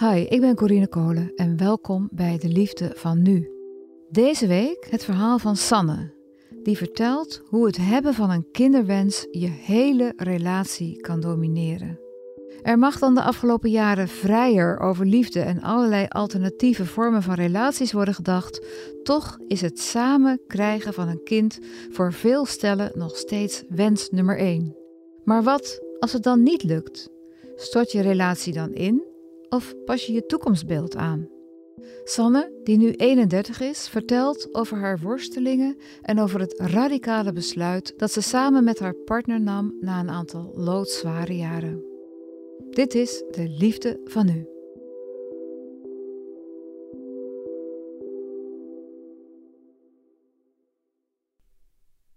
Hi, ik ben Corine Kolen en welkom bij De Liefde van Nu. Deze week het verhaal van Sanne, die vertelt hoe het hebben van een kinderwens je hele relatie kan domineren. Er mag dan de afgelopen jaren vrijer over liefde en allerlei alternatieve vormen van relaties worden gedacht, toch is het samen krijgen van een kind voor veel stellen nog steeds wens nummer één. Maar wat als het dan niet lukt? Stort je relatie dan in of pas je je toekomstbeeld aan? Sanne, die nu 31 is, vertelt over haar worstelingen en over het radicale besluit dat ze samen met haar partner nam na een aantal loodzware jaren. Dit is de liefde van nu.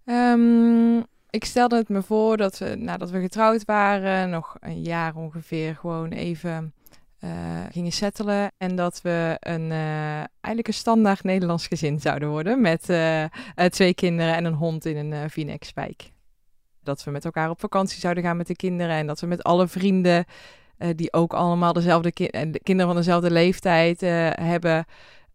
Ehm, ik stelde het me voor dat we nadat we getrouwd waren, nog een jaar ongeveer, gewoon even uh, gingen settelen. En dat we een, uh, eigenlijk een standaard Nederlands gezin zouden worden. Met uh, twee kinderen en een hond in een Phoenix-wijk. Dat we met elkaar op vakantie zouden gaan met de kinderen. En dat we met alle vrienden, die ook allemaal dezelfde ki de kinderen van dezelfde leeftijd hebben,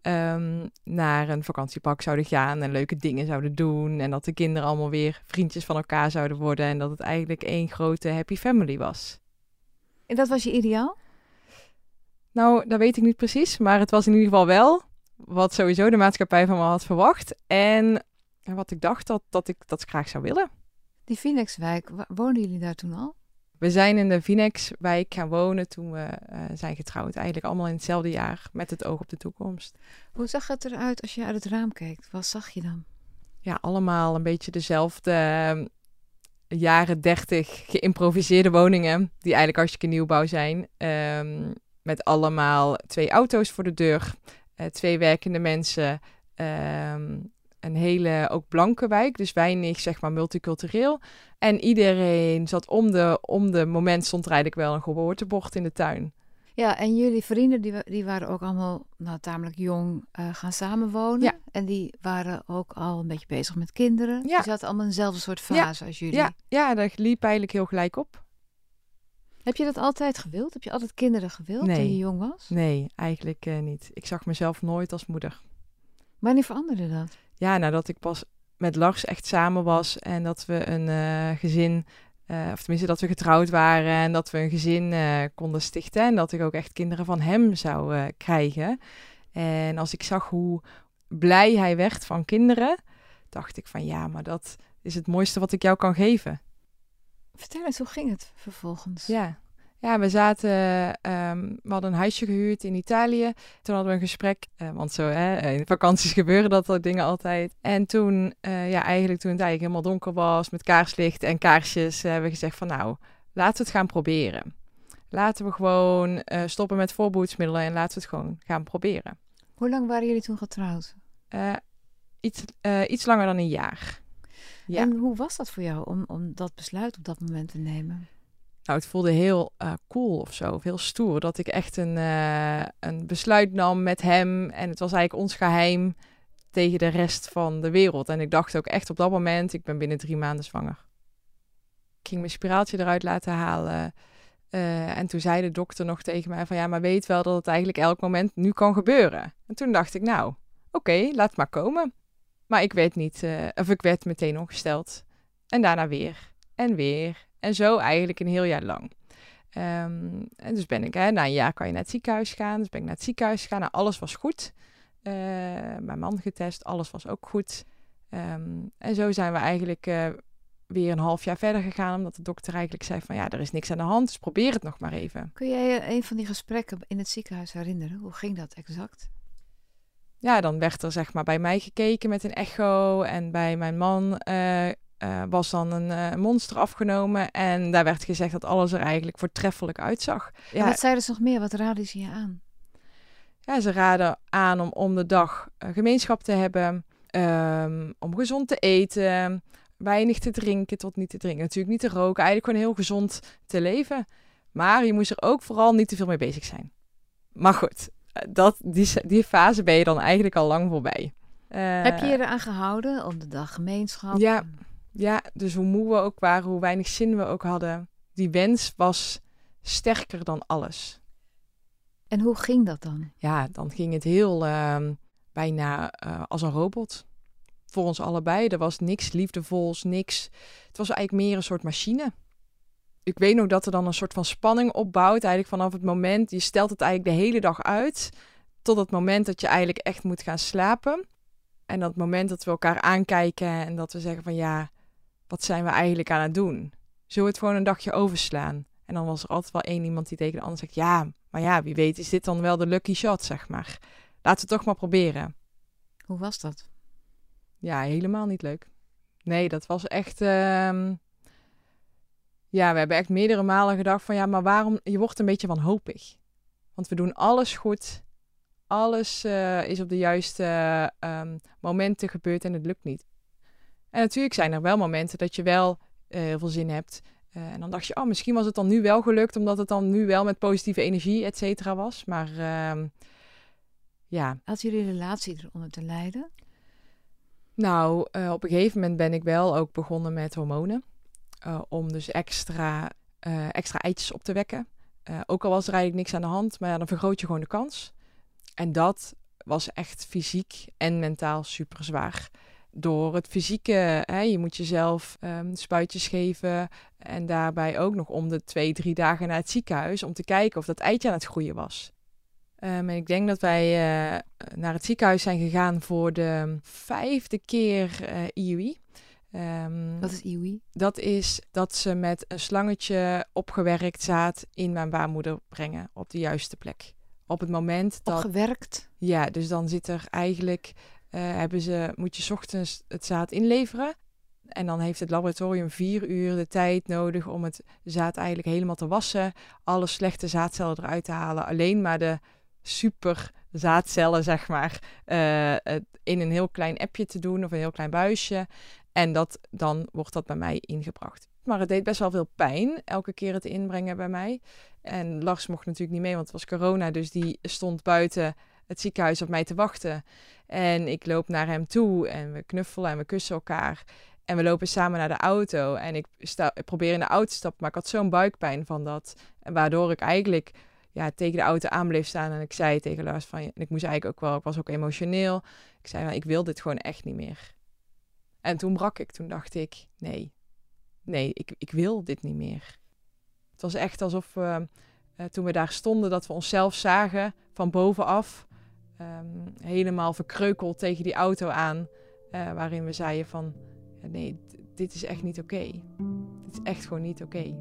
um, naar een vakantiepark zouden gaan en leuke dingen zouden doen. En dat de kinderen allemaal weer vriendjes van elkaar zouden worden. En dat het eigenlijk één grote happy family was. En dat was je ideaal? Nou, dat weet ik niet precies. Maar het was in ieder geval wel wat sowieso de maatschappij van me had verwacht. En wat ik dacht dat, dat ik dat graag zou willen. Die Phoenixwijk, woonden jullie daar toen al? We zijn in de Phoenixwijk gaan wonen toen we uh, zijn getrouwd. Eigenlijk allemaal in hetzelfde jaar, met het oog op de toekomst. Hoe zag het eruit als je uit het raam keek? Wat zag je dan? Ja, allemaal een beetje dezelfde uh, jaren dertig geïmproviseerde woningen. Die eigenlijk hartstikke nieuwbouw zijn. Um, met allemaal twee auto's voor de deur, uh, twee werkende mensen, um, een hele ook blanke wijk, dus weinig zeg maar multicultureel. En iedereen zat om de, om de moment stond er eigenlijk wel een geboortebord in de tuin. Ja, en jullie vrienden die, die waren ook allemaal nou, tamelijk jong uh, gaan samenwonen. Ja. En die waren ook al een beetje bezig met kinderen. Ja. Die zaten allemaal in dezelfde soort fase als jullie. Ja, ja, dat liep eigenlijk heel gelijk op. Heb je dat altijd gewild? Heb je altijd kinderen gewild nee. toen je jong was? Nee, eigenlijk uh, niet. Ik zag mezelf nooit als moeder. Wanneer veranderde dat? Ja, nadat ik pas met Lars echt samen was en dat we een uh, gezin, uh, of tenminste dat we getrouwd waren en dat we een gezin konden stichten en dat ik ook echt kinderen van hem zou krijgen. En als ik zag hoe blij hij werd van kinderen, dacht ik van ja, maar dat is het mooiste wat ik jou kan geven. Vertel eens, hoe ging het vervolgens? Ja, ja we zaten, um, we hadden een huisje gehuurd in Italië. Toen hadden we een gesprek, uh, want zo hè, in vakanties gebeuren dat soort dingen altijd. En toen, uh, ja eigenlijk toen het eigenlijk helemaal donker was met kaarslicht en kaarsjes, hebben we gezegd van nou, laten we het gaan proberen. Laten we gewoon stoppen met voorboedsmiddelen en laten we het gewoon gaan proberen. Hoe lang waren jullie toen getrouwd? iets, iets langer dan een jaar. Ja. En hoe was dat voor jou om, om dat besluit op dat moment te nemen? Nou, het voelde heel uh, cool of zo, of heel stoer. Dat ik echt een, uh, een besluit nam met hem. En het was eigenlijk ons geheim tegen de rest van de wereld. En ik dacht ook echt op dat moment, ik ben binnen drie maanden zwanger. Ik ging mijn spiraaltje eruit laten halen. Uh, en toen zei de dokter nog tegen mij van ja, maar weet wel dat het eigenlijk elk moment nu kan gebeuren. En toen dacht ik nou, oké, okay, laat maar komen. Maar ik werd niet, uh, of ik werd meteen ongesteld. En daarna weer. En weer. En zo eigenlijk een heel jaar lang. Um, en dus ben ik, hè, na een jaar kan je naar het ziekenhuis gaan. Dus ben ik naar het ziekenhuis gegaan. Nou, alles was goed. Uh, mijn man getest, alles was ook goed. Um, en zo zijn we eigenlijk uh, weer een half jaar verder gegaan. Omdat de dokter eigenlijk zei van ja, er is niks aan de hand. Dus probeer het nog maar even. Kun jij een van die gesprekken in het ziekenhuis herinneren? Hoe ging dat exact? Ja, dan werd er zeg maar bij mij gekeken met een echo. En bij mijn man uh, uh, was dan een uh, monster afgenomen. En daar werd gezegd dat alles er eigenlijk voortreffelijk uitzag. Ja, wat zeiden ze nog meer? Wat raden ze je aan? Ja, ze raden aan om om de dag gemeenschap te hebben. Um, om gezond te eten. Weinig te drinken tot niet te drinken. Natuurlijk niet te roken. Eigenlijk gewoon heel gezond te leven. Maar je moest er ook vooral niet te veel mee bezig zijn. Maar goed, dat, die, die fase ben je dan eigenlijk al lang voorbij. Uh, Heb je je eraan gehouden om de dag gemeenschap? Ja, ja, dus hoe moe we ook waren, hoe weinig zin we ook hadden. Die wens was sterker dan alles. En hoe ging dat dan? Ja, dan ging het heel ehm, bijna eh, als een robot. Voor ons allebei. Er was niks liefdevols, niks. Het was eigenlijk meer een soort machine. Ik weet nog dat er dan een soort van spanning opbouwt. Eigenlijk vanaf het moment, je stelt het eigenlijk de hele dag uit. Tot het moment dat je eigenlijk echt moet gaan slapen. En dat moment dat we elkaar aankijken en dat we zeggen van ja, wat zijn we eigenlijk aan het doen? Zullen we het gewoon een dagje overslaan? En dan was er altijd wel één iemand die tegen de ander zegt ja, maar ja, wie weet is dit dan wel de lucky shot, zeg maar. Laten we het toch maar proberen. Hoe was dat? Ja, helemaal niet leuk. Nee, dat was echt. ehm, Ja, we hebben echt meerdere malen gedacht van ja, maar waarom? Je wordt een beetje wanhopig. Want we doen alles goed. Alles eh, is op de juiste ehm, momenten gebeurd en het lukt niet. En natuurlijk zijn er wel momenten dat je wel eh, heel veel zin hebt. Eh, en dan dacht je, oh, misschien was het dan nu wel gelukt, omdat het dan nu wel met positieve energie, et cetera, was. Maar ehm, ja, Had jullie relatie eronder te lijden? Nou, op een gegeven moment ben ik wel ook begonnen met hormonen. Eh, om dus extra, eh, extra eitjes op te wekken. Eh, ook al was er eigenlijk niks aan de hand, maar ja, dan vergroot je gewoon de kans. En dat was echt fysiek en mentaal super zwaar. Door het fysieke, hè, je moet jezelf ehm, spuitjes geven. En daarbij ook nog om de twee, drie dagen naar het ziekenhuis. Om te kijken of dat eitje aan het groeien was. En ik denk dat wij naar het ziekenhuis zijn gegaan voor de vijfde keer IUI. Ehm, Wat is IWI? dat is dat ze met een slangetje opgewerkt zaad in mijn baarmoeder brengen op de juiste plek. Op het moment dat. Opgewerkt? Ja, dus dan zit er eigenlijk. eh, hebben ze, moet je 's ochtends het zaad inleveren. En dan heeft het laboratorium vier uur de tijd nodig om het zaad eigenlijk helemaal te wassen. Alle slechte zaadcellen eruit te halen. Alleen maar de super zaadcellen, zeg maar, eh, in een heel klein appje te doen of een heel klein buisje. En dat, dan wordt dat bij mij ingebracht. Maar het deed best wel veel pijn, elke keer het inbrengen bij mij. En Lars mocht natuurlijk niet mee, want het was corona. Dus die stond buiten het ziekenhuis op mij te wachten. En ik loop naar hem toe en we knuffelen en we kussen elkaar. En we lopen samen naar de auto. En ik, sta, probeer in de auto te stappen, maar ik had zo'n buikpijn van dat. En waardoor ik eigenlijk ja, tegen de auto aan bleef staan. En ik zei tegen Lars van... En ik moest eigenlijk ook wel... Ik was ook emotioneel. Ik zei, ik wil dit gewoon echt niet meer. En toen brak ik. Toen dacht ik, nee. Nee, ik, ik wil dit niet meer. Het was echt alsof we, eh, toen we daar stonden... dat we onszelf zagen van bovenaf. ehm, helemaal verkreukeld tegen die auto aan. eh, waarin we zeiden van... ja, nee, dit is echt niet oké. Dit is echt gewoon niet oké.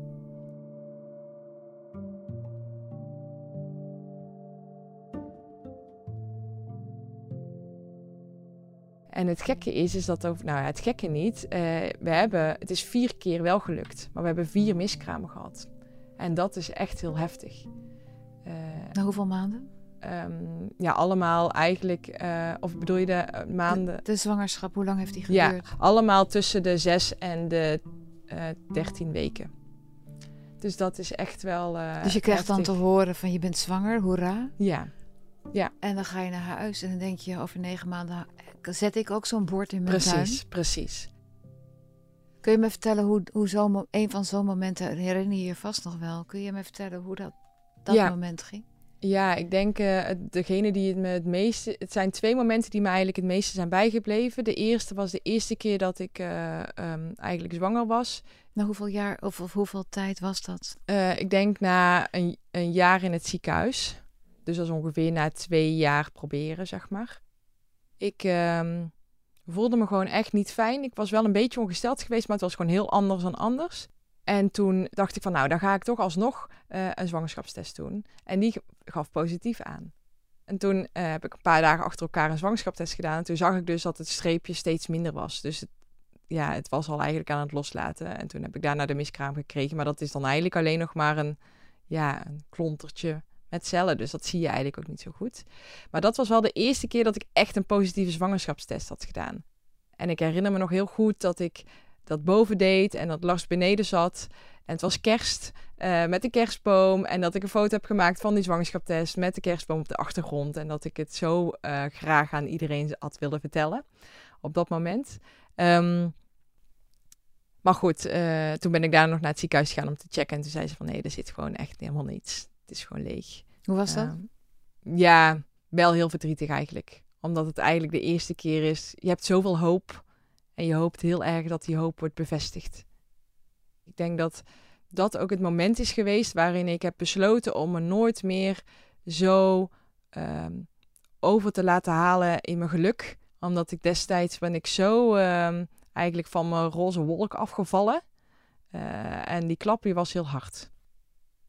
En het gekke is, is dat over, nou ja, het gekke niet. eh, we hebben, het is vier keer wel gelukt, maar we hebben vier miskramen gehad. En dat is echt heel heftig. Eh, Na hoeveel maanden? ehm, ja, allemaal eigenlijk, eh, of bedoel je de maanden? De, de zwangerschap, hoe lang heeft die Ja, geduurd? allemaal tussen de zes en de 13 weken. Dus dat is echt wel. dus je krijgt dan te horen van je bent zwanger, hoera. Ja, En dan ga je naar huis en dan denk je over negen maanden... zet ik ook zo'n bord in mijn tuin? precies, precies. Kun je me vertellen hoe, hoe mo- een van zo'n momenten... herinner je je vast nog wel. Kun je me vertellen hoe dat, dat Ja. moment ging? Ja, ik denk het- degene die het me het meeste. Het zijn twee momenten die me eigenlijk het meeste zijn bijgebleven. De eerste was de eerste keer dat ik eh, ehm, eigenlijk zwanger was. Na hoeveel jaar of, of hoeveel tijd was dat? Eh, ik denk na een, een jaar in het ziekenhuis. Dus dat is ongeveer na twee jaar proberen, zeg maar. Ik ehm, voelde me gewoon echt niet fijn. Ik was wel een beetje ongesteld geweest, maar het was gewoon heel anders dan anders. En toen dacht ik van, nou, dan ga ik toch alsnog eh, een zwangerschapstest doen. En die gaf positief aan. En toen eh, heb ik een paar dagen achter elkaar een zwangerschapstest gedaan. En toen zag ik dus dat het streepje steeds minder was. Dus het, ja, het was al eigenlijk aan het loslaten. En toen heb ik daarna de miskraam gekregen. Maar dat is dan eigenlijk alleen nog maar een, ja, een klontertje met cellen. Dus dat zie je eigenlijk ook niet zo goed. Maar dat was wel de eerste keer dat ik echt een positieve zwangerschapstest had gedaan. En ik herinner me nog heel goed dat ik dat boven deed en dat Lars beneden zat. En het was kerst eh, met de kerstboom. En dat ik een foto heb gemaakt van die zwangerschapstest met de kerstboom op de achtergrond. En dat ik het zo eh, graag aan iedereen had willen vertellen op dat moment. Ehm, maar goed, eh, toen ben ik daar nog naar het ziekenhuis gegaan om te checken. En toen zei ze van nee, er zit gewoon echt helemaal niets. Het is gewoon leeg. Hoe was dat? Ehm, Ja, wel heel verdrietig eigenlijk. Omdat het eigenlijk de eerste keer is. Je hebt zoveel hoop. En je hoopt heel erg dat die hoop wordt bevestigd. Ik denk dat dat ook het moment is geweest waarin ik heb besloten om me nooit meer zo ehm, over te laten halen in mijn geluk. Omdat ik destijds ben ik zo ehm, eigenlijk van mijn roze wolk afgevallen. Uh, en die klap die was heel hard.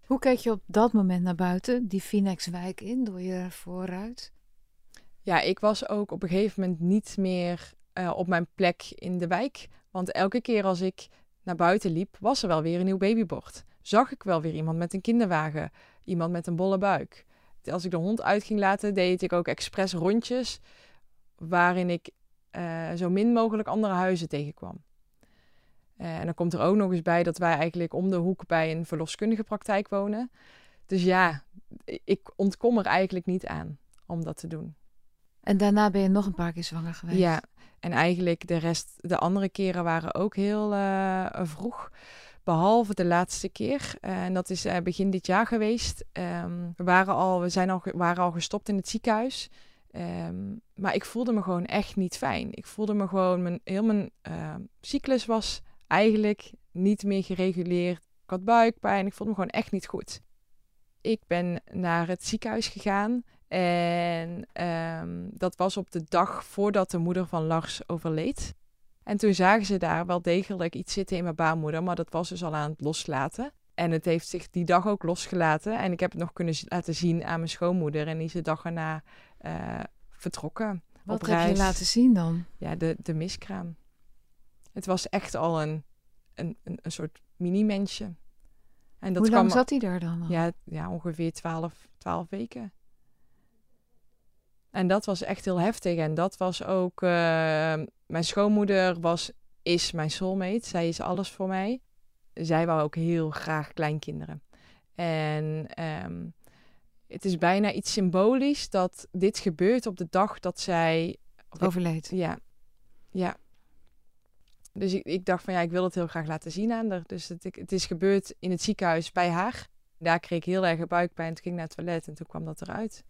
Hoe keek je op dat moment naar buiten, die Phoenixwijk in, door je vooruit? Ja, ik was ook op een gegeven moment niet meer uh, op mijn plek in de wijk. Want elke keer als ik naar buiten liep, was er wel weer een nieuw babybord. Zag ik wel weer iemand met een kinderwagen, iemand met een bolle buik. Als ik de hond uit ging laten, deed ik ook expres rondjes waarin ik uh, zo min mogelijk andere huizen tegenkwam. Uh, en dan komt er ook nog eens bij dat wij eigenlijk om de hoek bij een verloskundige praktijk wonen. Dus ja, ik ontkom er eigenlijk niet aan om dat te doen. En daarna ben je nog een paar keer zwanger geweest? Ja, en eigenlijk de rest, de andere keren waren ook heel uh, vroeg. Behalve de laatste keer. Uh, en dat is uh, begin dit jaar geweest. Um, we, waren al, we zijn al, waren al gestopt in het ziekenhuis. Um, maar ik voelde me gewoon echt niet fijn. Ik voelde me gewoon, mijn, heel mijn cyclus was eigenlijk niet meer gereguleerd. Ik had buikpijn, ik voelde me gewoon echt niet goed. Ik ben naar het ziekenhuis gegaan en um, dat was op de dag voordat de moeder van Lars overleed. En toen zagen ze daar wel degelijk iets zitten in mijn baarmoeder, maar dat was dus al aan het loslaten. En het heeft zich die dag ook losgelaten. En ik heb het nog kunnen laten zien aan mijn schoonmoeder. En die is de dag erna uh, vertrokken. Wat heb je laten zien dan? Ja, de, de miskraam. Het was echt al een, een, een, een soort mini-mensje. En dat Hoe lang zat hij daar dan? Ja, ja, ongeveer twaalf, twaalf weken. En dat was echt heel heftig. En dat was ook. Uh, mijn schoonmoeder was, is mijn soulmate. Zij is alles voor mij. Zij wou ook heel graag kleinkinderen. En um, het is bijna iets symbolisch dat dit gebeurt op de dag dat zij. Overleed. Ja. Ja. Dus ik, ik, dacht van ja, ik wil het heel graag laten zien aan haar. Dus het, het is gebeurd in het ziekenhuis bij haar. Daar kreeg ik heel erg buikpijn. Toen ging ik naar het toilet en toen kwam dat eruit.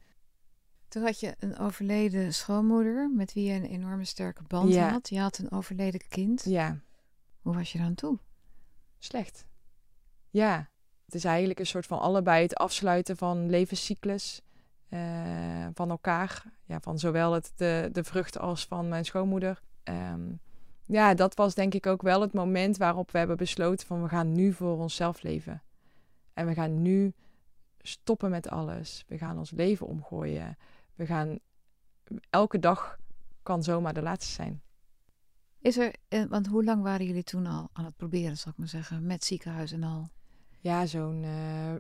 Toen had je een overleden schoonmoeder met wie je een enorme sterke band ja. had. Je had een overleden kind. Ja. Hoe was je dan toe? Slecht. Ja. Het is eigenlijk een soort van allebei het afsluiten van levenscyclus uh, van elkaar. Ja, van zowel het, de, de vrucht als van mijn schoonmoeder. Um, ja, dat was denk ik ook wel het moment waarop we hebben besloten van we gaan nu voor onszelf leven. En we gaan nu stoppen met alles. We gaan ons leven omgooien. We gaan elke dag kan zomaar de laatste zijn. Is er, eh, want hoe lang waren jullie toen al aan het proberen, zal ik maar zeggen, met ziekenhuis en al? Ja, zo'n uh,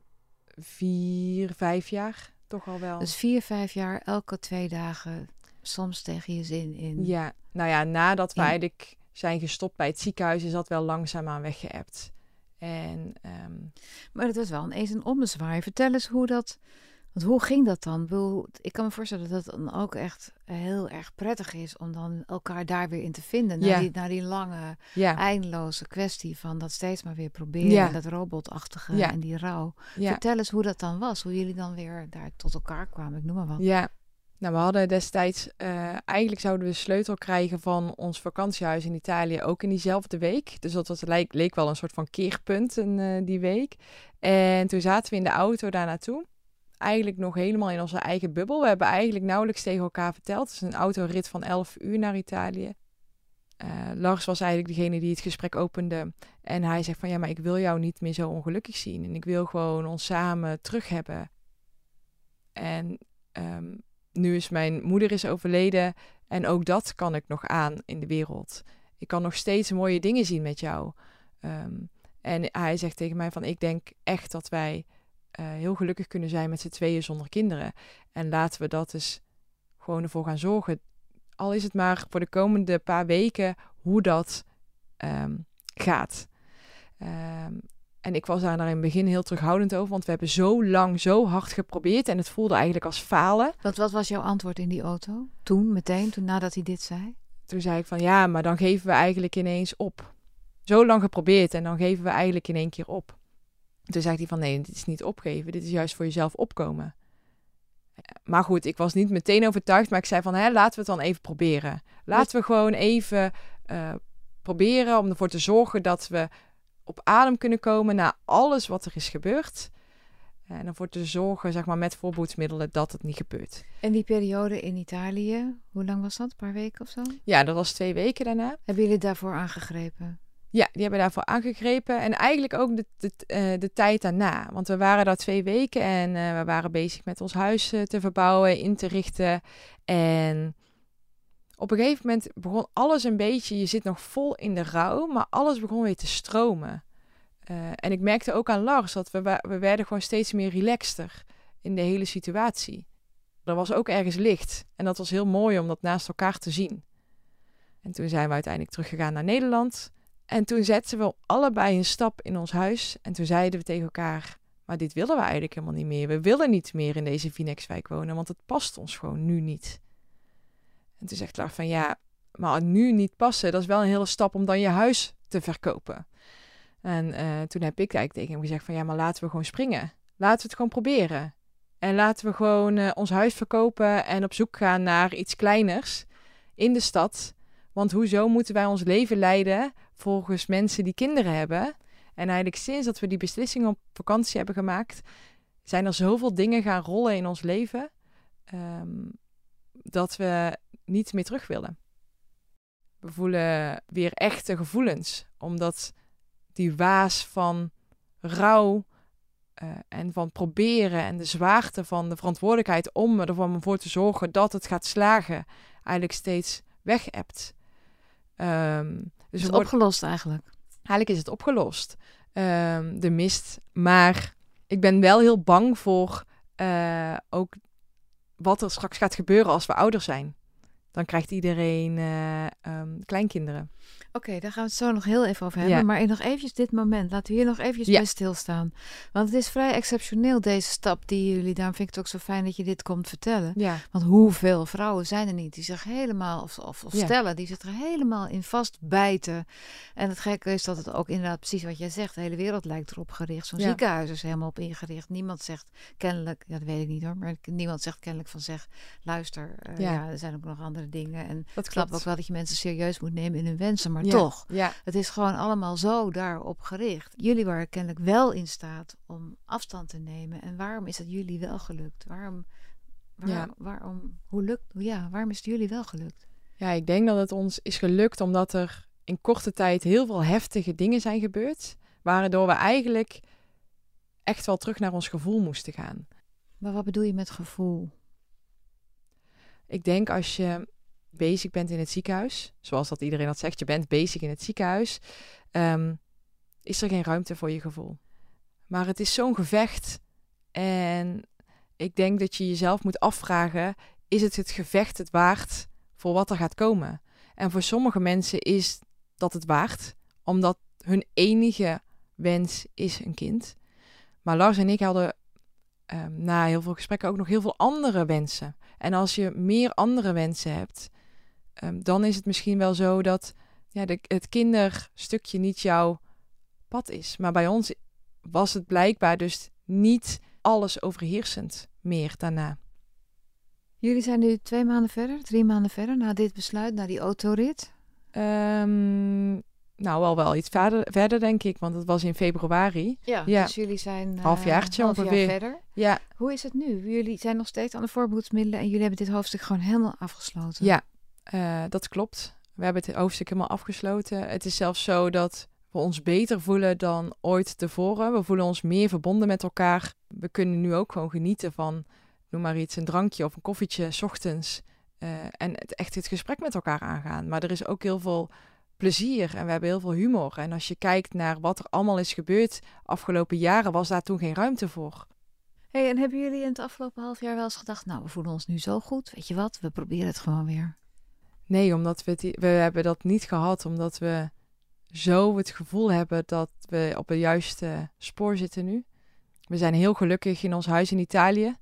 vier, vijf jaar toch al wel. Dus vier, vijf jaar, elke twee dagen, soms tegen je zin in. Ja, nou ja, nadat we eigenlijk zijn gestopt bij het ziekenhuis, is dat wel langzaamaan weggeëpt. En, um... Maar het was wel eens een ommezwaai. Vertel eens hoe dat want hoe ging dat dan? Ik kan me voorstellen dat het dan ook echt heel erg prettig is om dan elkaar daar weer in te vinden. Na, die, na die lange, eindeloze kwestie van dat steeds maar weer proberen. Dat robotachtige en die rouw. Vertel eens hoe dat dan was. Hoe jullie dan weer daar tot elkaar kwamen. Ik noem maar wat. Ja, nou, we hadden destijds, uh, eigenlijk zouden we sleutel krijgen van ons vakantiehuis in Italië ook in diezelfde week. Dus dat was, leek, wel een soort van keerpunt in uh, die week. En toen zaten we in de auto daar naartoe eigenlijk nog helemaal in onze eigen bubbel. We hebben eigenlijk nauwelijks tegen elkaar verteld. Het is een autorit van 11 uur naar Italië. Uh, Lars was eigenlijk degene die het gesprek opende. En hij zegt van ja, maar ik wil jou niet meer zo ongelukkig zien. En ik wil gewoon ons samen terug hebben. En um, nu is mijn moeder is overleden. En ook dat kan ik nog aan in de wereld. Ik kan nog steeds mooie dingen zien met jou. Um, en hij zegt tegen mij van ik denk echt dat wij uh, heel gelukkig kunnen zijn met z'n tweeën zonder kinderen. En laten we dat eens gewoon ervoor gaan zorgen. Al is het maar voor de komende paar weken hoe dat um, gaat. Um, en ik was daar in het begin heel terughoudend over, want we hebben zo lang, zo hard geprobeerd en het voelde eigenlijk als falen. Wat, wat was jouw antwoord in die auto? Toen, meteen, toen nadat hij dit zei? Toen zei ik van ja, maar dan geven we eigenlijk ineens op. Zo lang geprobeerd en dan geven we eigenlijk in één keer op. Toen zei hij van nee, dit is niet opgeven, dit is juist voor jezelf opkomen. Maar goed, ik was niet meteen overtuigd, maar ik zei van, hè, laten we het dan even proberen. Laten we gewoon even uh, proberen om ervoor te zorgen dat we op adem kunnen komen na alles wat er is gebeurd. En ervoor te zorgen, zeg maar, met voorboedsmiddelen dat het niet gebeurt. En die periode in Italië, hoe lang was dat? Een paar weken of zo? Ja, dat was twee weken daarna. Hebben jullie daarvoor aangegrepen? Ja, die hebben daarvoor aangegrepen. En eigenlijk ook de, de, uh, de tijd daarna. Want we waren daar twee weken en uh, we waren bezig met ons huis uh, te verbouwen, in te richten. En op een gegeven moment begon alles een beetje, je zit nog vol in de rouw, maar alles begon weer te stromen. Uh, en ik merkte ook aan Lars dat we, we werden gewoon steeds meer relaxter in de hele situatie. Er was ook ergens licht en dat was heel mooi om dat naast elkaar te zien. En toen zijn we uiteindelijk teruggegaan naar Nederland. En toen zetten we allebei een stap in ons huis. En toen zeiden we tegen elkaar: Maar dit willen we eigenlijk helemaal niet meer. We willen niet meer in deze Vinexwijk wonen, want het past ons gewoon nu niet. En toen zegt Lars van ja, maar nu niet passen, dat is wel een hele stap om dan je huis te verkopen. En uh, toen heb ik eigenlijk tegen hem gezegd van ja, maar laten we gewoon springen. Laten we het gewoon proberen. En laten we gewoon uh, ons huis verkopen en op zoek gaan naar iets kleiners in de stad. Want hoezo moeten wij ons leven leiden volgens mensen die kinderen hebben? En eigenlijk sinds dat we die beslissing op vakantie hebben gemaakt, zijn er zoveel dingen gaan rollen in ons leven. Um, dat we niet meer terug willen. We voelen weer echte gevoelens, omdat die waas van rouw uh, en van proberen en de zwaarte van de verantwoordelijkheid om ervoor te zorgen dat het gaat slagen, eigenlijk steeds weg hebt. Um, dus het is opgelost eigenlijk. Eigenlijk is het opgelost, um, de mist. Maar ik ben wel heel bang voor uh, ook wat er straks gaat gebeuren als we ouder zijn dan krijgt iedereen uh, um, kleinkinderen. Oké, okay, daar gaan we het zo nog heel even over hebben. Ja. Maar nog eventjes dit moment. Laten we hier nog eventjes ja. bij stilstaan. Want het is vrij exceptioneel deze stap die jullie... Daarom vind ik het ook zo fijn dat je dit komt vertellen. Ja. Want hoeveel vrouwen zijn er niet die zich helemaal... Of, of, of stellen, die zich er helemaal in vastbijten. En het gekke is dat het ook inderdaad precies wat jij zegt... De hele wereld lijkt erop gericht. Zo'n ziekenhuis is helemaal op ingericht. Niemand zegt kennelijk... Ja, dat weet ik niet hoor. Maar niemand zegt kennelijk van zeg... Luister, uh, ja. er zijn ook nog andere dingen. En dat ik snap ook wel dat je mensen serieus moet nemen in hun wensen. Maar ja, toch, ja. het is gewoon allemaal zo daarop gericht. Jullie waren kennelijk wel in staat om afstand te nemen. En waarom is het jullie wel gelukt? Waarom, waar, ja. waarom, hoe lukt, ja, waarom is het jullie wel gelukt? Ja, ik denk dat het ons is gelukt omdat er in korte tijd heel veel heftige dingen zijn gebeurd. Waardoor we eigenlijk echt wel terug naar ons gevoel moesten gaan. Maar wat bedoel je met gevoel? Ik denk als je bezig bent in het ziekenhuis, zoals dat iedereen dat zegt, je bent bezig in het ziekenhuis, um, is er geen ruimte voor je gevoel. Maar het is zo'n gevecht en ik denk dat je jezelf moet afvragen, is het het gevecht het waard voor wat er gaat komen? En voor sommige mensen is dat het waard, omdat hun enige wens is een kind. Maar Lars en ik hadden um, na heel veel gesprekken ook nog heel veel andere wensen. En als je meer andere wensen hebt, um, dan is het misschien wel zo dat ja, de, het kinderstukje niet jouw pad is. Maar bij ons was het blijkbaar dus niet alles overheersend meer daarna. Jullie zijn nu twee maanden verder, drie maanden verder na dit besluit, na die autorit? Um, nou, wel wel iets verder, verder, denk ik, want het was in februari. Ja, ja. dus jullie zijn uh, halfjaartje half ongeveer. Jaar verder. Ja. Hoe is het nu? Jullie zijn nog steeds aan de voorbehoedsmiddelen en jullie hebben dit hoofdstuk gewoon helemaal afgesloten. Ja, uh, dat klopt. We hebben het hoofdstuk helemaal afgesloten. Het is zelfs zo dat we ons beter voelen dan ooit tevoren. We voelen ons meer verbonden met elkaar. We kunnen nu ook gewoon genieten van, noem maar iets, een drankje of een koffietje s ochtends. Uh, en echt het gesprek met elkaar aangaan. Maar er is ook heel veel plezier en we hebben heel veel humor. En als je kijkt naar wat er allemaal is gebeurd afgelopen jaren, was daar toen geen ruimte voor. Hey, en hebben jullie in het afgelopen half jaar wel eens gedacht, nou, we voelen ons nu zo goed, weet je wat, we proberen het gewoon weer? Nee, omdat we, het, we hebben dat niet gehad, omdat we zo het gevoel hebben dat we op het juiste spoor zitten nu. We zijn heel gelukkig in ons huis in Italië.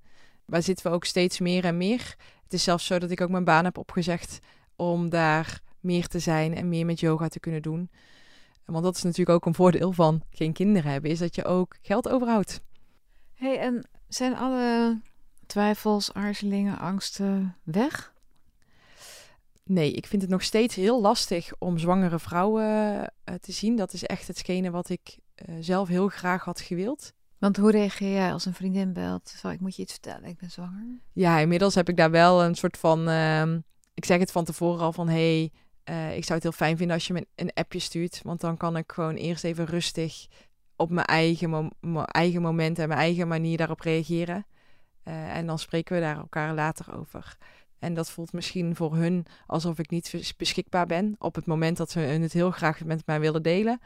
Waar zitten we ook steeds meer en meer. Het is zelfs zo dat ik ook mijn baan heb opgezegd om daar meer te zijn en meer met yoga te kunnen doen. Want dat is natuurlijk ook een voordeel van geen kinderen hebben, is dat je ook geld overhoudt. hey, en zijn alle twijfels, aarzelingen, angsten weg? Nee, ik vind het nog steeds heel lastig om zwangere vrouwen uh, te zien. Dat is echt hetgene wat ik uh, zelf heel graag had gewild. Want hoe reageer jij als een vriendin belt? Zal ik moet je iets vertellen, ik ben zwanger? Ja, inmiddels heb ik daar wel een soort van... Uh, ik zeg het van tevoren al van... hey, uh, ik zou het heel fijn vinden als je me een appje stuurt. Want dan kan ik gewoon eerst even rustig op mijn eigen, mo mijn eigen moment en mijn eigen manier daarop reageren. Uh, en dan spreken we daar elkaar later over. En dat voelt misschien voor hun alsof ik niet beschikbaar ben op het moment dat ze het heel graag met mij willen delen.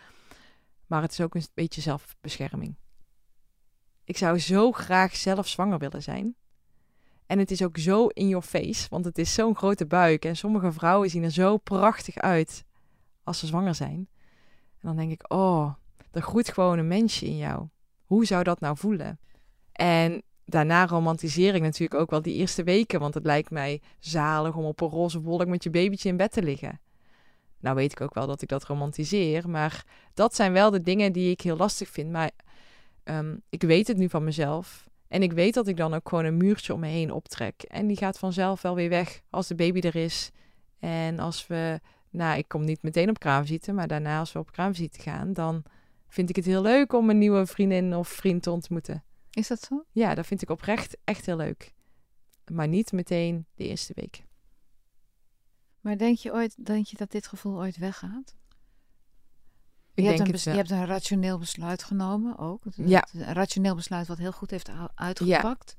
Maar het is ook een beetje zelfbescherming. Ik zou zo graag zelf zwanger willen zijn. En het is ook zo in your face, want het is zo'n grote buik. En sommige vrouwen zien er zo prachtig uit als ze zwanger zijn. En dan denk ik, oh, er groeit gewoon een mensje in jou. Hoe zou dat nou voelen? En daarna romantiseer ik natuurlijk ook wel die eerste weken. Want het lijkt mij zalig om op een roze wolk met je babytje in bed te liggen. Nou weet ik ook wel dat ik dat romantiseer. Maar dat zijn wel de dingen die ik heel lastig vind. Maar um, ik weet het nu van mezelf. En ik weet dat ik dan ook gewoon een muurtje om me heen optrek. En die gaat vanzelf wel weer weg als de baby er is. En als we, nou, ik kom niet meteen op kraamvisite, maar daarna als we op kraamvisite gaan, dan vind ik het heel leuk om een nieuwe vriendin of vriend te ontmoeten. Is dat zo? Ja, dat vind ik oprecht echt heel leuk. Maar niet meteen de eerste week. Maar denk je ooit, denk je dat dit gevoel ooit weggaat? Ik je, denk hebt een je hebt een rationeel besluit genomen ook. Ja. Een rationeel besluit wat heel goed heeft uitgepakt.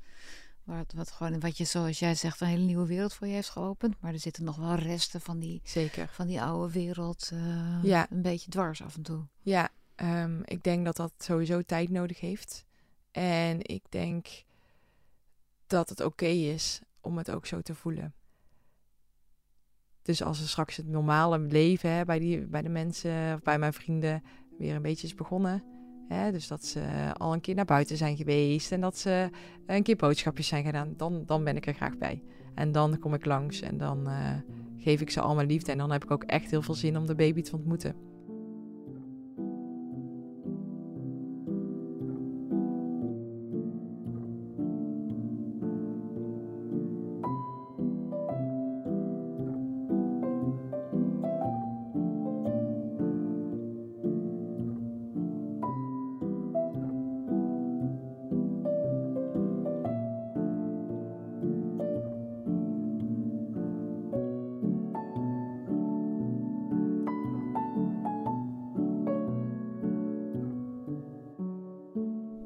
Wat, wat gewoon, wat je zoals jij zegt, een hele nieuwe wereld voor je heeft geopend. Maar er zitten nog wel resten van die, Zeker. van die oude wereld eh, Ja. een beetje dwars af en toe. Ja, ehm, ik denk dat dat sowieso tijd nodig heeft. En ik denk dat het oké is om het ook zo te voelen. Dus als er straks het normale leven hè, bij, die, bij de mensen of bij mijn vrienden weer een beetje is begonnen. Hè, dus dat ze al een keer naar buiten zijn geweest en dat ze een keer boodschapjes zijn gedaan. Dan, dan ben ik er graag bij. En dan kom ik langs en dan eh, geef ik ze al mijn liefde. En dan heb ik ook echt heel veel zin om de baby te ontmoeten.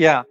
ja,